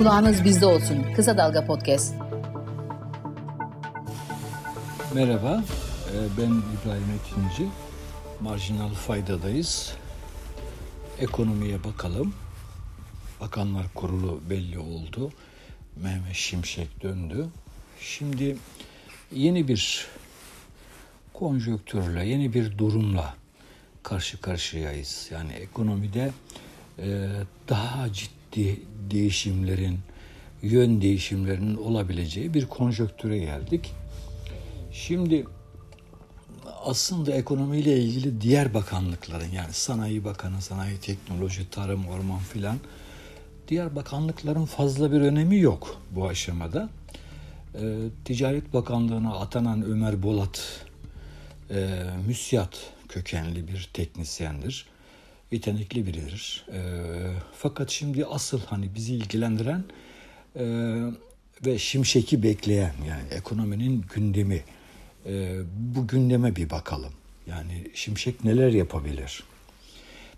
Kulağınız bizde olsun. Kısa Dalga Podcast. Merhaba, e, ben İbrahim Ekinci. Marjinal Fayda'dayız. Ekonomiye bakalım. Bakanlar Kurulu belli oldu. Mehmet Şimşek döndü. Şimdi yeni bir konjöktürle, yeni bir durumla karşı karşıyayız. Yani ekonomide e, daha ciddi değişimlerin, yön değişimlerinin olabileceği bir konjöktüre geldik. Şimdi aslında ekonomiyle ilgili diğer bakanlıkların yani Sanayi Bakanı, Sanayi Teknoloji, Tarım, Orman filan diğer bakanlıkların fazla bir önemi yok bu aşamada. E, Ticaret Bakanlığı'na atanan Ömer Bolat e, müsyat kökenli bir teknisyendir. Yetenekli biridir. E, fakat şimdi asıl hani bizi ilgilendiren e, ve şimşeki bekleyen yani ekonominin gündemi e, bu gündeme bir bakalım. Yani Şimşek neler yapabilir?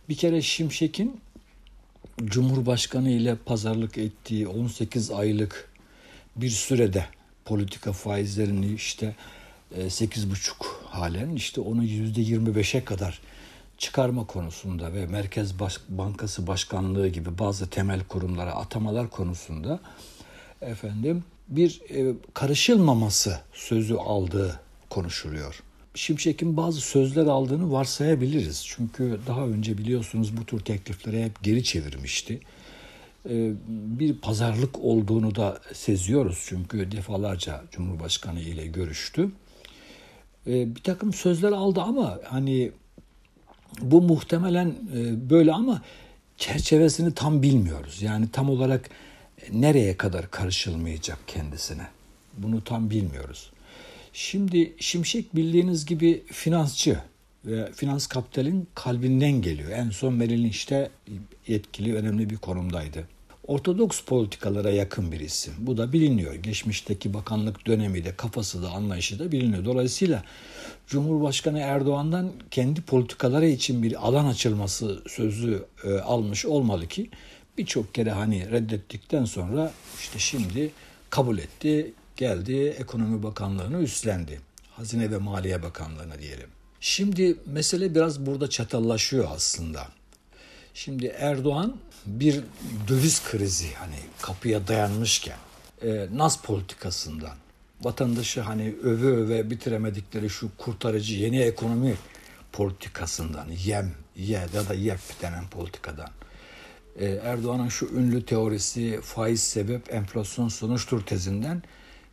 Bir kere Şimşek'in Cumhurbaşkanı ile pazarlık ettiği 18 aylık bir sürede politika faizlerini işte 8,5 halen işte onu %25'e kadar çıkarma konusunda ve Merkez Bankası Başkanlığı gibi bazı temel kurumlara atamalar konusunda efendim bir e, karışılmaması sözü aldığı konuşuluyor. Şimşek'in bazı sözler aldığını varsayabiliriz. Çünkü daha önce biliyorsunuz bu tür teklifleri hep geri çevirmişti. Ee, bir pazarlık olduğunu da seziyoruz. Çünkü defalarca Cumhurbaşkanı ile görüştü. Ee, bir takım sözler aldı ama hani bu muhtemelen e, böyle ama çerçevesini tam bilmiyoruz. Yani tam olarak nereye kadar karışılmayacak kendisine. Bunu tam bilmiyoruz. Şimdi Şimşek bildiğiniz gibi finansçı ve finans kapitalin kalbinden geliyor. En son Merrill Lynch'te yetkili önemli bir konumdaydı. Ortodoks politikalara yakın bir isim. Bu da biliniyor. Geçmişteki bakanlık dönemi de kafası da anlayışı da biliniyor. Dolayısıyla Cumhurbaşkanı Erdoğan'dan kendi politikaları için bir alan açılması sözü e, almış olmalı ki birçok kere hani reddettikten sonra işte şimdi kabul etti geldi Ekonomi Bakanlığı'nı üstlendi. Hazine ve Maliye Bakanlığı'nı diyelim. Şimdi mesele biraz burada çatallaşıyor aslında. Şimdi Erdoğan bir döviz krizi hani kapıya dayanmışken e, Naz politikasından vatandaşı hani öve öve bitiremedikleri şu kurtarıcı yeni ekonomi politikasından yem ye ya da yep denen politikadan e, Erdoğan'ın şu ünlü teorisi faiz sebep enflasyon sonuçtur tezinden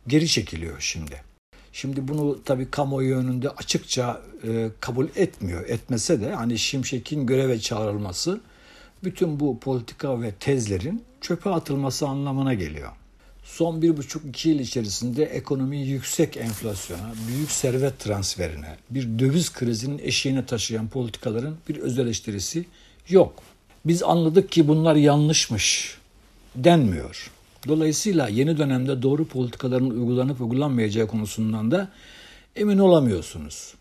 geri çekiliyor şimdi. Şimdi bunu tabii kamuoyu önünde açıkça e, kabul etmiyor. Etmese de hani Şimşek'in göreve çağrılması bütün bu politika ve tezlerin çöpe atılması anlamına geliyor. Son bir buçuk iki yıl içerisinde ekonomiyi yüksek enflasyona, büyük servet transferine, bir döviz krizinin eşiğine taşıyan politikaların bir öz yok. Biz anladık ki bunlar yanlışmış denmiyor. Dolayısıyla yeni dönemde doğru politikaların uygulanıp uygulanmayacağı konusundan da emin olamıyorsunuz.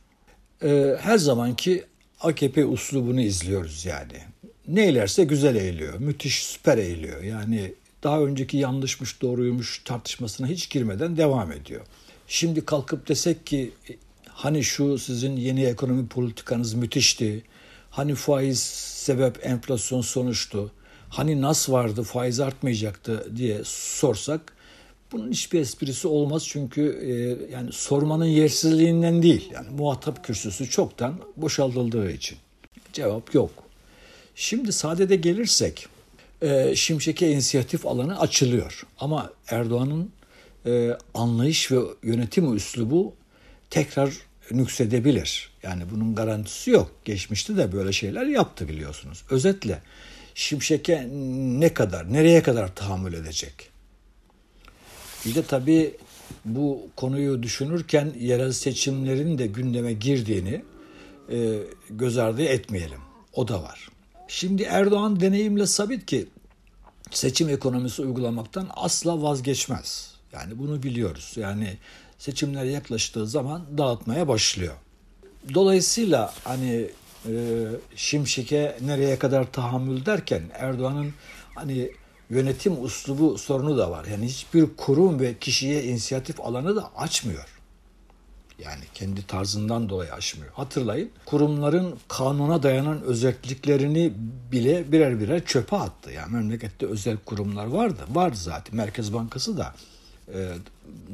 Ee, her zamanki AKP uslubunu izliyoruz yani. Ne eylerse güzel eğiliyor, müthiş süper eğiliyor. Yani daha önceki yanlışmış doğruymuş tartışmasına hiç girmeden devam ediyor. Şimdi kalkıp desek ki hani şu sizin yeni ekonomi politikanız müthişti. Hani faiz sebep enflasyon sonuçtu hani nas vardı faiz artmayacaktı diye sorsak bunun hiçbir esprisi olmaz çünkü e, yani sormanın yersizliğinden değil yani muhatap kürsüsü çoktan boşaltıldığı için cevap yok. Şimdi sadede gelirsek e, Şimşek'e inisiyatif alanı açılıyor ama Erdoğan'ın e, anlayış ve yönetim üslubu tekrar nüksedebilir. Yani bunun garantisi yok. Geçmişte de böyle şeyler yaptı biliyorsunuz. Özetle Şimşek'e ne kadar, nereye kadar tahammül edecek? Bir de tabii bu konuyu düşünürken yerel seçimlerin de gündeme girdiğini e, göz ardı etmeyelim. O da var. Şimdi Erdoğan deneyimle sabit ki seçim ekonomisi uygulamaktan asla vazgeçmez. Yani bunu biliyoruz. Yani seçimler yaklaştığı zaman dağıtmaya başlıyor. Dolayısıyla hani Şimşek'e nereye kadar tahammül derken Erdoğan'ın hani yönetim uslubu sorunu da var. Yani hiçbir kurum ve kişiye inisiyatif alanı da açmıyor. Yani kendi tarzından dolayı aşmıyor. Hatırlayın kurumların kanuna dayanan özelliklerini bile birer birer çöpe attı. Yani memlekette özel kurumlar vardı. Vardı zaten. Merkez Bankası da e,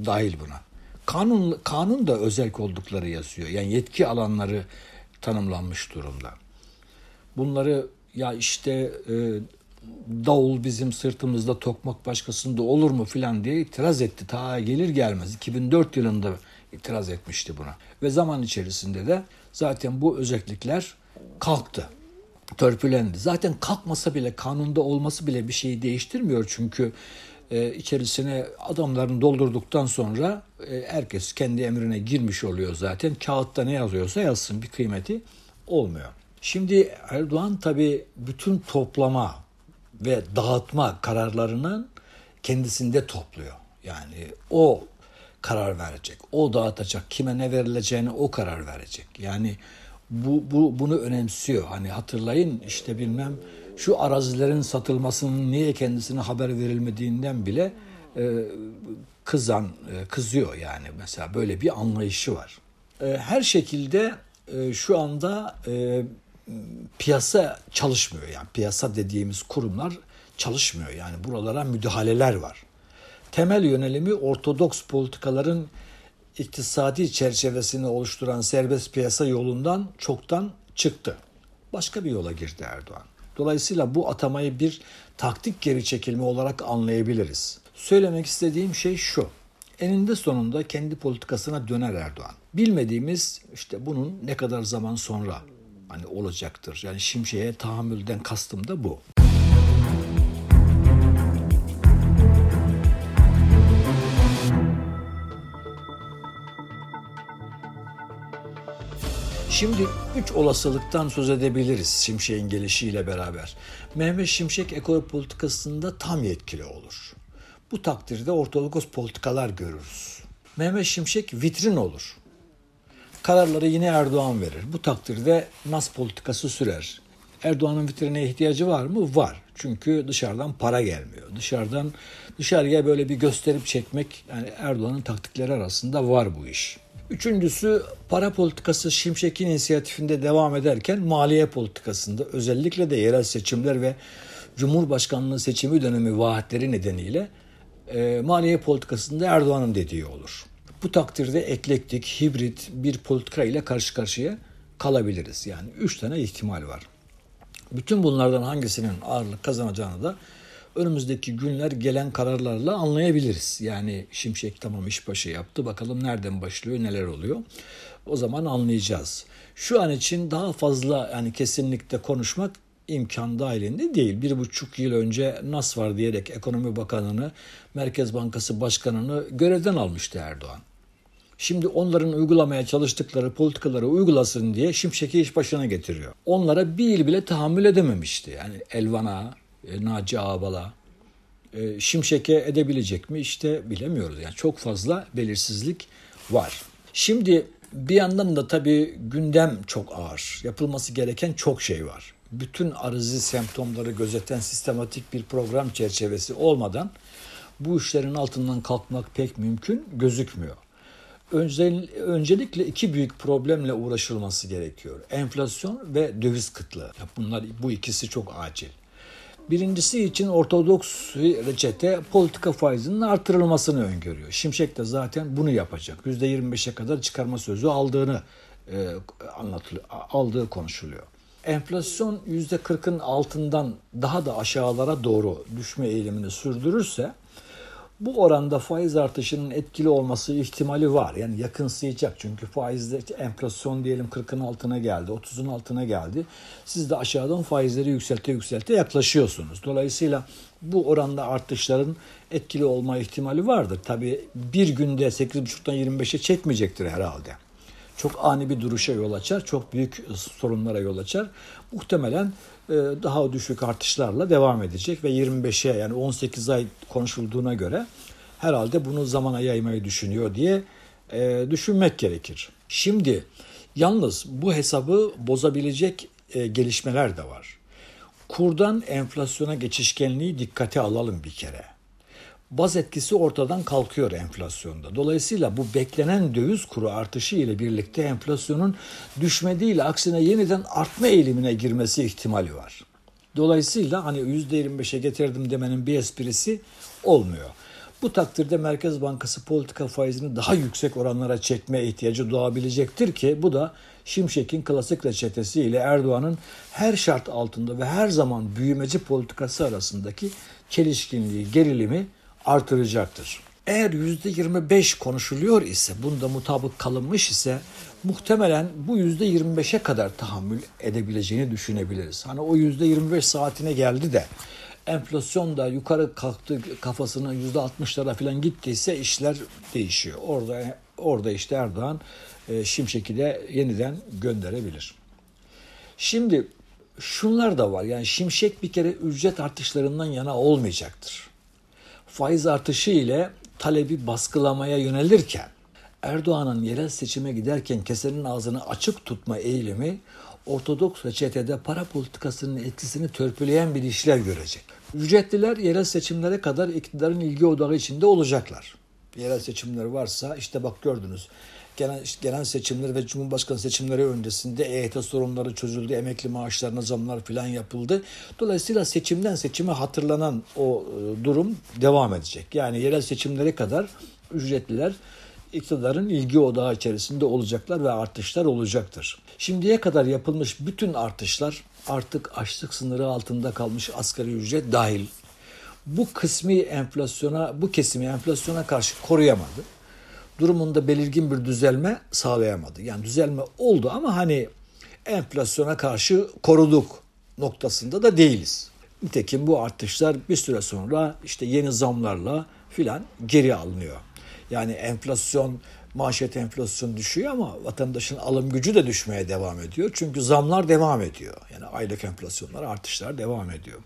dahil buna. Kanun kanun da özel oldukları yazıyor. Yani yetki alanları tanımlanmış durumda. Bunları ya işte e, davul bizim sırtımızda tokmak başkasında olur mu filan diye itiraz etti. Ta gelir gelmez 2004 yılında itiraz etmişti buna. Ve zaman içerisinde de zaten bu özellikler kalktı. Törpülendi. Zaten kalkmasa bile kanunda olması bile bir şeyi değiştirmiyor. Çünkü e, içerisine adamların doldurduktan sonra e, herkes kendi emrine girmiş oluyor zaten. Kağıtta ne yazıyorsa yazsın bir kıymeti olmuyor. Şimdi Erdoğan tabi bütün toplama ve dağıtma kararlarının kendisinde topluyor. Yani o karar verecek. O dağıtacak. Kime ne verileceğini o karar verecek. Yani bu, bu bunu önemsiyor. Hani hatırlayın işte bilmem şu arazilerin satılmasının niye kendisine haber verilmediğinden bile e, kızan e, kızıyor yani mesela böyle bir anlayışı var. E, her şekilde e, şu anda e, piyasa çalışmıyor yani piyasa dediğimiz kurumlar çalışmıyor yani buralara müdahaleler var. Temel yönelimi ortodoks politikaların iktisadi çerçevesini oluşturan serbest piyasa yolundan çoktan çıktı. Başka bir yola girdi Erdoğan. Dolayısıyla bu atamayı bir taktik geri çekilme olarak anlayabiliriz. Söylemek istediğim şey şu. Eninde sonunda kendi politikasına döner Erdoğan. Bilmediğimiz işte bunun ne kadar zaman sonra hani olacaktır. Yani şimşeye tahammülden kastım da bu. Şimdi üç olasılıktan söz edebiliriz Şimşek'in gelişiyle beraber. Mehmet Şimşek ekonomi politikasında tam yetkili olur. Bu takdirde ortodoks politikalar görürüz. Mehmet Şimşek vitrin olur. Kararları yine Erdoğan verir. Bu takdirde nas politikası sürer. Erdoğan'ın vitrine ihtiyacı var mı? Var. Çünkü dışarıdan para gelmiyor. Dışarıdan dışarıya böyle bir gösterip çekmek yani Erdoğan'ın taktikleri arasında var bu iş. Üçüncüsü para politikası Şimşek'in inisiyatifinde devam ederken maliye politikasında özellikle de yerel seçimler ve Cumhurbaşkanlığı seçimi dönemi vaatleri nedeniyle e, maliye politikasında Erdoğan'ın dediği olur. Bu takdirde eklektik, hibrit bir politika ile karşı karşıya kalabiliriz. Yani üç tane ihtimal var. Bütün bunlardan hangisinin ağırlık kazanacağını da önümüzdeki günler gelen kararlarla anlayabiliriz. Yani Şimşek tamam işbaşı yaptı. Bakalım nereden başlıyor, neler oluyor. O zaman anlayacağız. Şu an için daha fazla yani kesinlikle konuşmak imkan dahilinde değil. Bir buçuk yıl önce NAS var diyerek Ekonomi Bakanı'nı, Merkez Bankası Başkanı'nı görevden almıştı Erdoğan. Şimdi onların uygulamaya çalıştıkları politikaları uygulasın diye Şimşek'i iş başına getiriyor. Onlara bir yıl bile tahammül edememişti. Yani Elvan'a, e, Naci Ağbal'a, e, Şimşek'e edebilecek mi işte bilemiyoruz. Yani çok fazla belirsizlik var. Şimdi bir yandan da tabii gündem çok ağır. Yapılması gereken çok şey var. Bütün arızi semptomları gözeten sistematik bir program çerçevesi olmadan bu işlerin altından kalkmak pek mümkün gözükmüyor. öncelikle iki büyük problemle uğraşılması gerekiyor. Enflasyon ve döviz kıtlığı. Bunlar bu ikisi çok acil. Birincisi için ortodoks reçete politika faizinin artırılmasını öngörüyor. Şimşek de zaten bunu yapacak. %25'e kadar çıkarma sözü aldığını e, anlatılıyor, aldığı konuşuluyor. Enflasyon %40'ın altından daha da aşağılara doğru düşme eğilimini sürdürürse bu oranda faiz artışının etkili olması ihtimali var. Yani yakınsayacak çünkü faizde enflasyon diyelim 40'ın altına geldi, 30'un altına geldi. Siz de aşağıdan faizleri yükselte yükselte yaklaşıyorsunuz. Dolayısıyla bu oranda artışların etkili olma ihtimali vardır. Tabii bir günde 8,5'tan 25'e çekmeyecektir herhalde. Çok ani bir duruşa yol açar, çok büyük sorunlara yol açar. Muhtemelen e, daha düşük artışlarla devam edecek ve 25'e yani 18 ay konuşulduğuna göre herhalde bunu zamana yaymayı düşünüyor diye e, düşünmek gerekir. Şimdi yalnız bu hesabı bozabilecek e, gelişmeler de var. Kurdan enflasyona geçişkenliği dikkate alalım bir kere. Baz etkisi ortadan kalkıyor enflasyonda. Dolayısıyla bu beklenen döviz kuru artışı ile birlikte enflasyonun düşme değil aksine yeniden artma eğilimine girmesi ihtimali var. Dolayısıyla hani %25'e getirdim demenin bir esprisi olmuyor. Bu takdirde Merkez Bankası politika faizini daha yüksek oranlara çekme ihtiyacı doğabilecektir ki bu da Şimşek'in klasik reçetesi ile Erdoğan'ın her şart altında ve her zaman büyümeci politikası arasındaki çelişkinliği, gerilimi artıracaktır. Eğer %25 konuşuluyor ise, bunda mutabık kalınmış ise muhtemelen bu %25'e kadar tahammül edebileceğini düşünebiliriz. Hani o %25 saatine geldi de enflasyon da yukarı kalktı kafasına %60'lara falan gittiyse işler değişiyor. Orada orada işte Erdoğan e, Şimşek'i de yeniden gönderebilir. Şimdi şunlar da var. Yani Şimşek bir kere ücret artışlarından yana olmayacaktır. Faiz artışı ile talebi baskılamaya yönelirken Erdoğan'ın yerel seçime giderken kesenin ağzını açık tutma eğilimi Ortodoks reçetede para politikasının etkisini törpüleyen bir işler görecek. Ücretliler yerel seçimlere kadar iktidarın ilgi odağı içinde olacaklar. Yerel seçimler varsa işte bak gördünüz işte genel seçimler ve Cumhurbaşkanı seçimleri öncesinde EYT sorunları çözüldü, emekli maaşlarına zamlar falan yapıldı. Dolayısıyla seçimden seçime hatırlanan o e, durum devam edecek. Yani yerel seçimlere kadar ücretliler iktidarın ilgi odağı içerisinde olacaklar ve artışlar olacaktır. Şimdiye kadar yapılmış bütün artışlar artık açlık sınırı altında kalmış asgari ücret dahil. Bu kısmi enflasyona, bu kesimi enflasyona karşı koruyamadı. Durumunda belirgin bir düzelme sağlayamadı. Yani düzelme oldu ama hani enflasyona karşı koruduk noktasında da değiliz. Nitekim bu artışlar bir süre sonra işte yeni zamlarla filan geri alınıyor. Yani enflasyon, maaşet enflasyon düşüyor ama vatandaşın alım gücü de düşmeye devam ediyor. Çünkü zamlar devam ediyor. Yani aylık enflasyonlar, artışlar devam ediyor.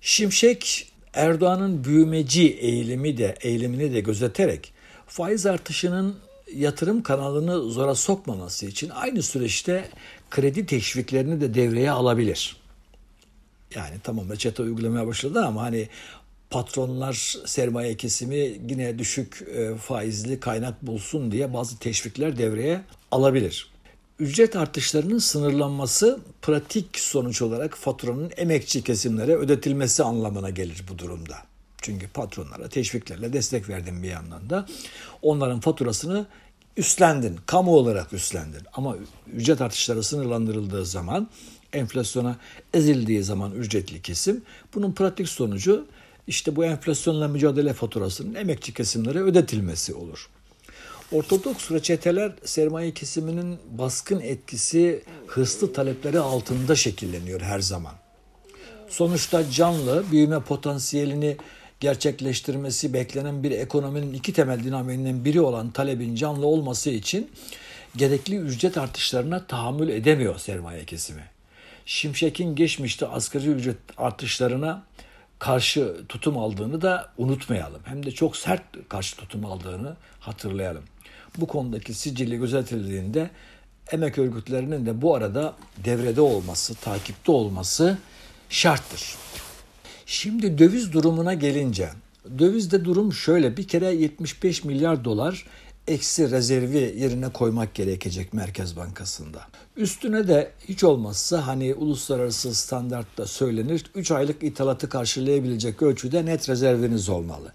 Şimşek Erdoğan'ın büyümeci eğilimi de eğilimini de gözeterek faiz artışının yatırım kanalını zora sokmaması için aynı süreçte kredi teşviklerini de devreye alabilir. Yani tamam reçete uygulamaya başladı ama hani patronlar sermaye kesimi yine düşük e, faizli kaynak bulsun diye bazı teşvikler devreye alabilir. Ücret artışlarının sınırlanması pratik sonuç olarak faturanın emekçi kesimlere ödetilmesi anlamına gelir bu durumda. Çünkü patronlara teşviklerle destek verdin bir yandan da. Onların faturasını üstlendin, kamu olarak üstlendin. Ama ücret artışları sınırlandırıldığı zaman, enflasyona ezildiği zaman ücretli kesim, bunun pratik sonucu işte bu enflasyonla mücadele faturasının emekçi kesimlere ödetilmesi olur. Ortodoks reçeteler sermaye kesiminin baskın etkisi hırslı talepleri altında şekilleniyor her zaman. Sonuçta canlı büyüme potansiyelini gerçekleştirmesi beklenen bir ekonominin iki temel dinamiğinden biri olan talebin canlı olması için gerekli ücret artışlarına tahammül edemiyor sermaye kesimi. Şimşek'in geçmişte asgari ücret artışlarına karşı tutum aldığını da unutmayalım. Hem de çok sert karşı tutum aldığını hatırlayalım. Bu konudaki sicili gözetildiğinde emek örgütlerinin de bu arada devrede olması, takipte olması şarttır. Şimdi döviz durumuna gelince, dövizde durum şöyle bir kere 75 milyar dolar eksi rezervi yerine koymak gerekecek Merkez Bankası'nda. Üstüne de hiç olmazsa hani uluslararası standartta söylenir 3 aylık ithalatı karşılayabilecek ölçüde net rezerviniz olmalı.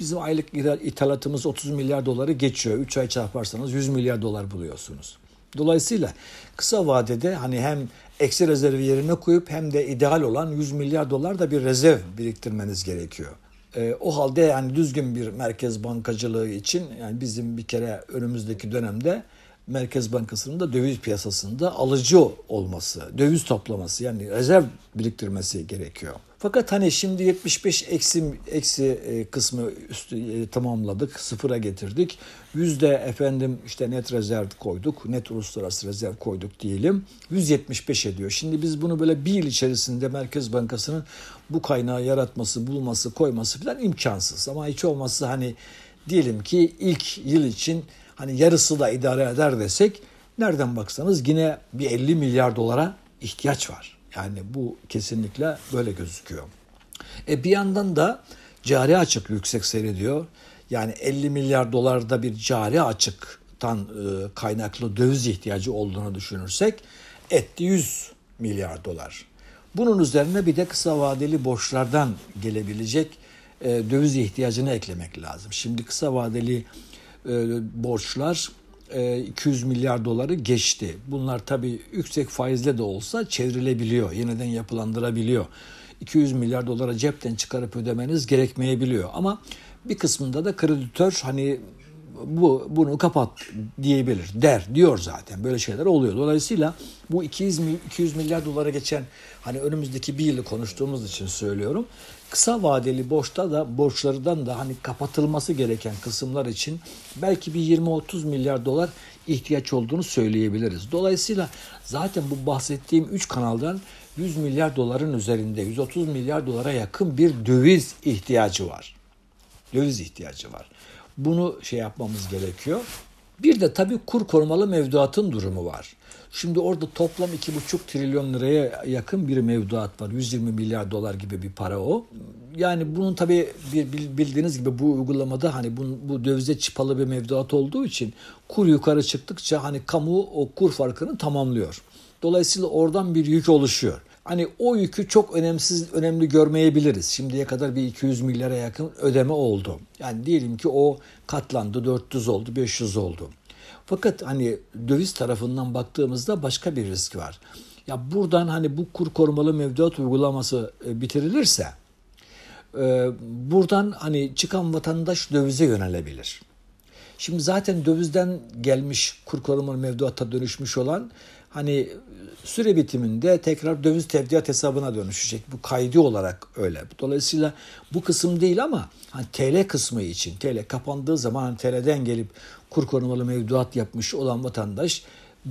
Bizim aylık ithalatımız 30 milyar doları geçiyor. 3 ay çarparsanız 100 milyar dolar buluyorsunuz. Dolayısıyla kısa vadede hani hem eksi rezervi yerine koyup hem de ideal olan 100 milyar dolar da bir rezerv biriktirmeniz gerekiyor. E, o halde yani düzgün bir merkez bankacılığı için yani bizim bir kere önümüzdeki dönemde Merkez Bankası'nın da döviz piyasasında alıcı olması, döviz toplaması yani rezerv biriktirmesi gerekiyor. Fakat hani şimdi 75 eksi, eksi e, kısmı üstü e, tamamladık, sıfıra getirdik. Yüzde efendim işte net rezerv koyduk, net uluslararası rezerv koyduk diyelim. 175 ediyor. Şimdi biz bunu böyle bir yıl içerisinde Merkez Bankası'nın bu kaynağı yaratması, bulması, koyması falan imkansız. Ama hiç olmazsa hani diyelim ki ilk yıl için hani yarısı da idare eder desek nereden baksanız yine bir 50 milyar dolara ihtiyaç var. Yani bu kesinlikle böyle gözüküyor. E bir yandan da cari açık yüksek seyrediyor. Yani 50 milyar dolarda bir cari açıktan e, kaynaklı döviz ihtiyacı olduğunu düşünürsek etti 100 milyar dolar. Bunun üzerine bir de kısa vadeli borçlardan gelebilecek e, döviz ihtiyacını eklemek lazım. Şimdi kısa vadeli e, borçlar 200 milyar doları geçti. Bunlar tabii yüksek faizle de olsa çevrilebiliyor, yeniden yapılandırabiliyor. 200 milyar dolara cepten çıkarıp ödemeniz gerekmeyebiliyor. Ama bir kısmında da kreditör hani bu bunu kapat diyebilir der diyor zaten böyle şeyler oluyor. Dolayısıyla bu 200 200 milyar dolara geçen hani önümüzdeki bir yılı konuştuğumuz için söylüyorum. Kısa vadeli borçta da borçlardan da hani kapatılması gereken kısımlar için belki bir 20-30 milyar dolar ihtiyaç olduğunu söyleyebiliriz. Dolayısıyla zaten bu bahsettiğim 3 kanaldan 100 milyar doların üzerinde 130 milyar dolara yakın bir döviz ihtiyacı var. Döviz ihtiyacı var. Bunu şey yapmamız gerekiyor. Bir de tabii kur korumalı mevduatın durumu var. Şimdi orada toplam 2,5 trilyon liraya yakın bir mevduat var. 120 milyar dolar gibi bir para o. Yani bunun tabii bildiğiniz gibi bu uygulamada hani bu, bu dövize çıpalı bir mevduat olduğu için kur yukarı çıktıkça hani kamu o kur farkını tamamlıyor. Dolayısıyla oradan bir yük oluşuyor. Hani o yükü çok önemsiz önemli görmeyebiliriz. Şimdiye kadar bir 200 milyara yakın ödeme oldu. Yani diyelim ki o katlandı 400 oldu 500 oldu. Fakat hani döviz tarafından baktığımızda başka bir risk var. Ya buradan hani bu kur korumalı mevduat uygulaması e, bitirilirse e, buradan hani çıkan vatandaş dövize yönelebilir. Şimdi zaten dövizden gelmiş kur korumalı mevduata dönüşmüş olan hani süre bitiminde tekrar döviz tevdiat hesabına dönüşecek. Bu kaydı olarak öyle. Dolayısıyla bu kısım değil ama hani TL kısmı için TL kapandığı zaman hani TL'den gelip kur korumalı mevduat yapmış olan vatandaş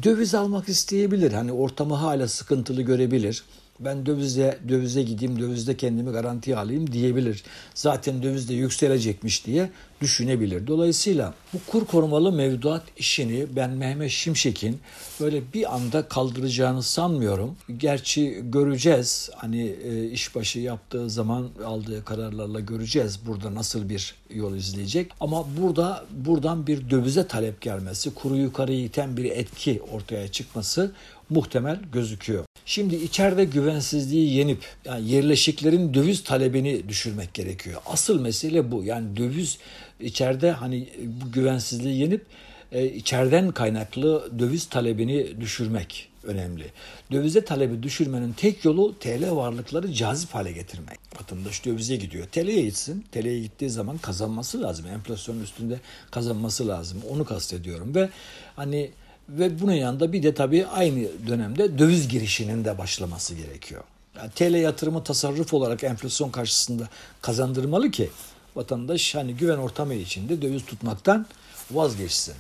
döviz almak isteyebilir. Hani ortamı hala sıkıntılı görebilir ben dövize dövize gideyim, dövizde kendimi garantiye alayım diyebilir. Zaten dövizde yükselecekmiş diye düşünebilir. Dolayısıyla bu kur korumalı mevduat işini ben Mehmet Şimşek'in böyle bir anda kaldıracağını sanmıyorum. Gerçi göreceğiz. Hani e, işbaşı yaptığı zaman aldığı kararlarla göreceğiz burada nasıl bir yol izleyecek. Ama burada buradan bir dövize talep gelmesi, kuru yukarı iten bir etki ortaya çıkması muhtemel gözüküyor. Şimdi içeride güvensizliği yenip yani yerleşiklerin döviz talebini düşürmek gerekiyor. Asıl mesele bu. Yani döviz içeride hani bu güvensizliği yenip e, içeriden kaynaklı döviz talebini düşürmek önemli. Dövize talebi düşürmenin tek yolu TL varlıkları cazip hale getirmek. Vatandaş dövize gidiyor. TL'ye gitsin. TL'ye gittiği zaman kazanması lazım. Enflasyonun üstünde kazanması lazım. Onu kastediyorum ve hani ve bunun yanında bir de tabii aynı dönemde döviz girişinin de başlaması gerekiyor. Yani TL yatırımı tasarruf olarak enflasyon karşısında kazandırmalı ki vatandaş hani güven ortamı içinde döviz tutmaktan vazgeçsin.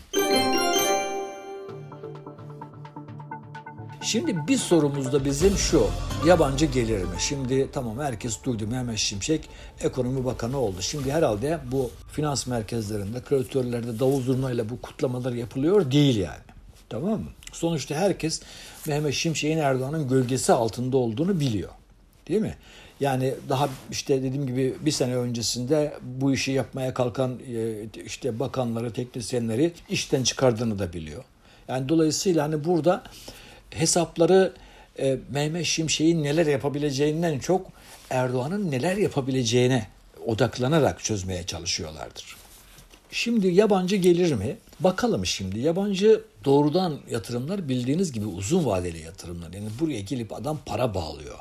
Şimdi bir sorumuz da bizim şu. Yabancı gelir mi? Şimdi tamam herkes duydu Mehmet Şimşek ekonomi bakanı oldu. Şimdi herhalde bu finans merkezlerinde, kreditörlerde davul zurnayla bu kutlamalar yapılıyor değil yani. Tamam mı? Sonuçta herkes Mehmet Şimşek'in Erdoğan'ın gölgesi altında olduğunu biliyor. Değil mi? Yani daha işte dediğim gibi bir sene öncesinde bu işi yapmaya kalkan e, işte bakanları, teknisyenleri işten çıkardığını da biliyor. Yani dolayısıyla hani burada hesapları e, Mehmet Şimşek'in neler yapabileceğinden çok Erdoğan'ın neler yapabileceğine odaklanarak çözmeye çalışıyorlardır. Şimdi yabancı gelir mi? Bakalım şimdi yabancı doğrudan yatırımlar bildiğiniz gibi uzun vadeli yatırımlar. Yani buraya gelip adam para bağlıyor.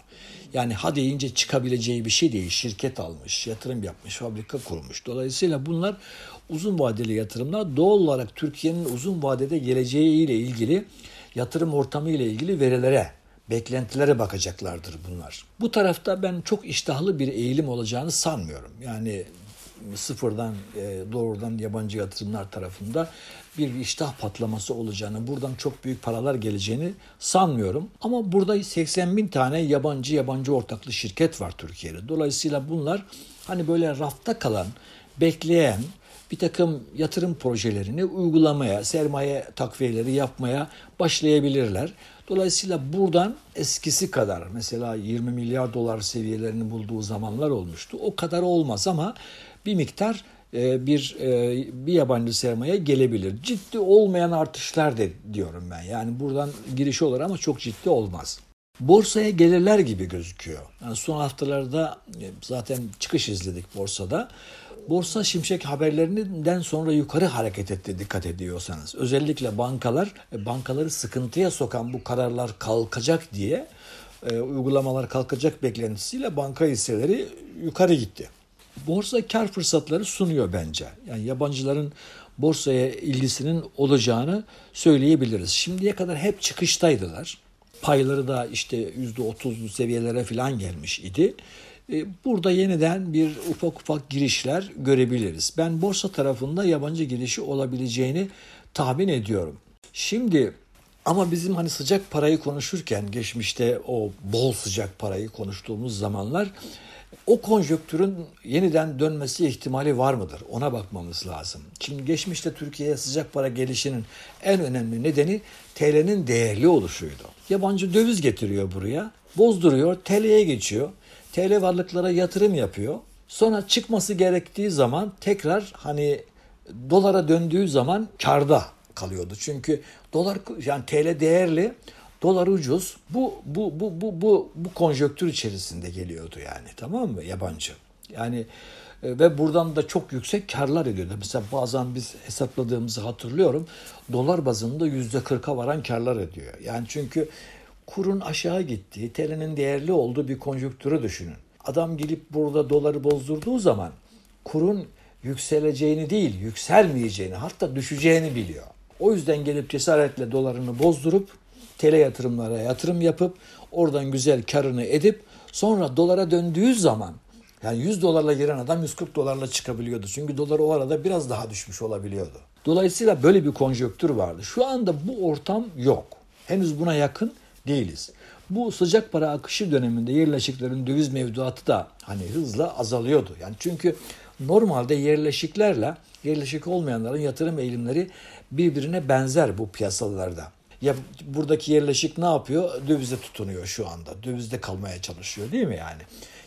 Yani ha deyince çıkabileceği bir şey değil. Şirket almış, yatırım yapmış, fabrika kurmuş. Dolayısıyla bunlar uzun vadeli yatırımlar. Doğal olarak Türkiye'nin uzun vadede geleceği ile ilgili yatırım ortamı ile ilgili verilere beklentilere bakacaklardır bunlar. Bu tarafta ben çok iştahlı bir eğilim olacağını sanmıyorum. Yani sıfırdan e, doğrudan yabancı yatırımlar tarafında bir iştah patlaması olacağını, buradan çok büyük paralar geleceğini sanmıyorum. Ama burada 80 bin tane yabancı yabancı ortaklı şirket var Türkiye'de. Dolayısıyla bunlar hani böyle rafta kalan, bekleyen bir takım yatırım projelerini uygulamaya, sermaye takviyeleri yapmaya başlayabilirler. Dolayısıyla buradan eskisi kadar mesela 20 milyar dolar seviyelerini bulduğu zamanlar olmuştu. O kadar olmaz ama bir miktar e, bir e, bir yabancı sermaye gelebilir. Ciddi olmayan artışlar de diyorum ben. Yani buradan giriş olur ama çok ciddi olmaz. Borsaya gelirler gibi gözüküyor. Yani son haftalarda e, zaten çıkış izledik borsada. Borsa şimşek haberlerinden sonra yukarı hareket etti dikkat ediyorsanız. Özellikle bankalar, bankaları sıkıntıya sokan bu kararlar kalkacak diye uygulamalar kalkacak beklentisiyle banka hisseleri yukarı gitti. Borsa kar fırsatları sunuyor bence. Yani yabancıların borsaya ilgisinin olacağını söyleyebiliriz. Şimdiye kadar hep çıkıştaydılar. Payları da işte %30'lu seviyelere falan gelmiş idi. E, burada yeniden bir ufak ufak girişler görebiliriz. Ben borsa tarafında yabancı girişi olabileceğini tahmin ediyorum. Şimdi ama bizim hani sıcak parayı konuşurken geçmişte o bol sıcak parayı konuştuğumuz zamanlar o konjöktürün yeniden dönmesi ihtimali var mıdır? Ona bakmamız lazım. Şimdi geçmişte Türkiye'ye sıcak para gelişinin en önemli nedeni TL'nin değerli oluşuydu. Yabancı döviz getiriyor buraya, bozduruyor, TL'ye geçiyor. TL varlıklara yatırım yapıyor. Sonra çıkması gerektiği zaman tekrar hani dolara döndüğü zaman karda kalıyordu. Çünkü dolar yani TL değerli, dolar ucuz. Bu bu bu bu bu bu konjöktür içerisinde geliyordu yani. Tamam mı? Yabancı. Yani e, ve buradan da çok yüksek karlar ediyordu. Mesela bazen biz hesapladığımızı hatırlıyorum. Dolar bazında yüzde kırka varan karlar ediyor. Yani çünkü kurun aşağı gittiği, TL'nin değerli olduğu bir konjüktürü düşünün. Adam gelip burada doları bozdurduğu zaman kurun yükseleceğini değil, yükselmeyeceğini hatta düşeceğini biliyor. O yüzden gelip cesaretle dolarını bozdurup TL yatırımlara yatırım yapıp oradan güzel karını edip sonra dolara döndüğü zaman yani 100 dolarla giren adam 140 dolarla çıkabiliyordu. Çünkü dolar o arada biraz daha düşmüş olabiliyordu. Dolayısıyla böyle bir konjöktür vardı. Şu anda bu ortam yok. Henüz buna yakın değiliz. Bu sıcak para akışı döneminde yerleşiklerin döviz mevduatı da hani hızla azalıyordu. Yani çünkü normalde yerleşiklerle yerleşik olmayanların yatırım eğilimleri birbirine benzer bu piyasalarda. Ya buradaki yerleşik ne yapıyor? Dövize tutunuyor şu anda. Dövizde kalmaya çalışıyor değil mi yani?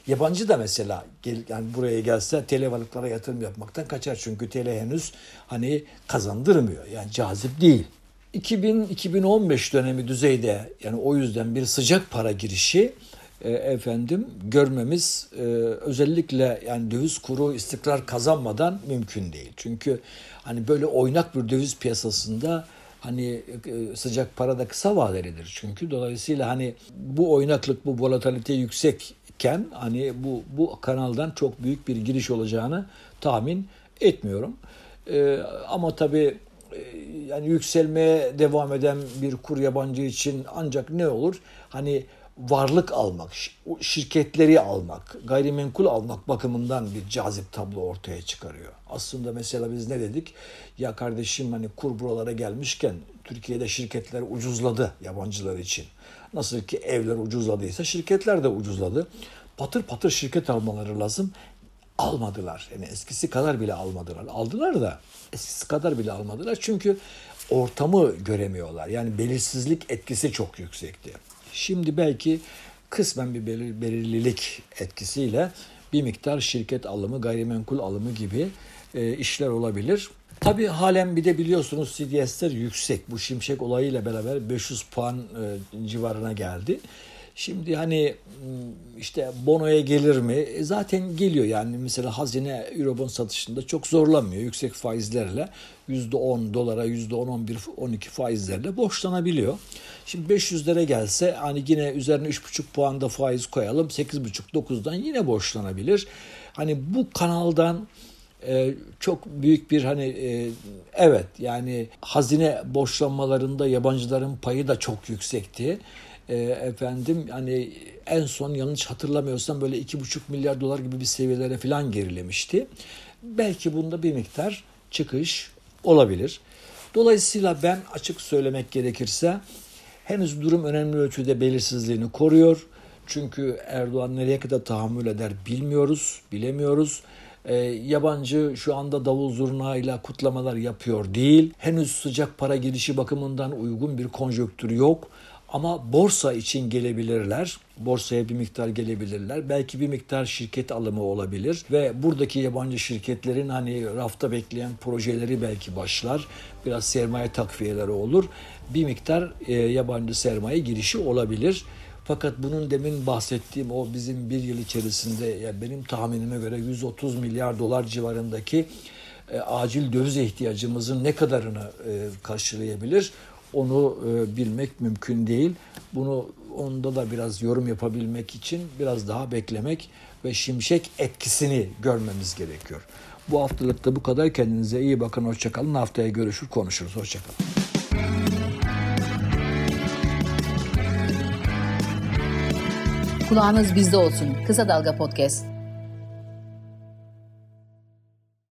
Yabancı da mesela gel, yani buraya gelse tele varlıklara yatırım yapmaktan kaçar. Çünkü tele henüz hani kazandırmıyor. Yani cazip değil. 2000-2015 dönemi düzeyde yani o yüzden bir sıcak para girişi e, efendim görmemiz e, özellikle yani döviz kuru istikrar kazanmadan mümkün değil. Çünkü hani böyle oynak bir döviz piyasasında hani e, sıcak para da kısa vadelidir. Çünkü dolayısıyla hani bu oynaklık, bu volatilite yüksekken hani bu bu kanaldan çok büyük bir giriş olacağını tahmin etmiyorum. Ee, ama tabii e, yani yükselmeye devam eden bir kur yabancı için ancak ne olur? Hani varlık almak, şirketleri almak, gayrimenkul almak bakımından bir cazip tablo ortaya çıkarıyor. Aslında mesela biz ne dedik? Ya kardeşim hani kur buralara gelmişken Türkiye'de şirketler ucuzladı yabancılar için. Nasıl ki evler ucuzladıysa şirketler de ucuzladı. Patır patır şirket almaları lazım almadılar. Yani eskisi kadar bile almadılar. Aldılar da eskisi kadar bile almadılar. Çünkü ortamı göremiyorlar. Yani belirsizlik etkisi çok yüksekti. Şimdi belki kısmen bir belir, belirlilik etkisiyle bir miktar şirket alımı, gayrimenkul alımı gibi e, işler olabilir. Tabii halen bir de biliyorsunuz CDS'ler yüksek. Bu şimşek olayıyla beraber 500 puan e, civarına geldi. Şimdi hani hmm, işte bonoya gelir mi? E zaten geliyor yani mesela hazine Eurobond satışında çok zorlanmıyor. Yüksek faizlerle %10 dolara %10, 11, 12 faizlerle borçlanabiliyor. Şimdi 500'lere gelse hani yine üzerine 3,5 puan da faiz koyalım 8,5-9'dan yine borçlanabilir. Hani bu kanaldan e, çok büyük bir hani e, evet yani hazine borçlanmalarında yabancıların payı da çok yüksekti e, efendim hani en son yanlış hatırlamıyorsam böyle iki buçuk milyar dolar gibi bir seviyelere falan gerilemişti. Belki bunda bir miktar çıkış olabilir. Dolayısıyla ben açık söylemek gerekirse henüz durum önemli ölçüde belirsizliğini koruyor. Çünkü Erdoğan nereye kadar tahammül eder bilmiyoruz, bilemiyoruz. E, yabancı şu anda davul zurnayla kutlamalar yapıyor değil. Henüz sıcak para girişi bakımından uygun bir konjöktür yok. Ama borsa için gelebilirler. Borsaya bir miktar gelebilirler. Belki bir miktar şirket alımı olabilir ve buradaki yabancı şirketlerin hani rafta bekleyen projeleri belki başlar. Biraz sermaye takviyeleri olur. Bir miktar e, yabancı sermaye girişi olabilir. Fakat bunun demin bahsettiğim o bizim bir yıl içerisinde yani benim tahminime göre 130 milyar dolar civarındaki e, acil döviz ihtiyacımızın ne kadarını e, karşılayabilir onu e, bilmek mümkün değil. Bunu onda da biraz yorum yapabilmek için biraz daha beklemek ve şimşek etkisini görmemiz gerekiyor. Bu haftalık da bu kadar. Kendinize iyi bakın. Hoşçakalın. Haftaya görüşür konuşuruz. Hoşçakalın. Kulağınız bizde olsun. Kısa Dalga Podcast.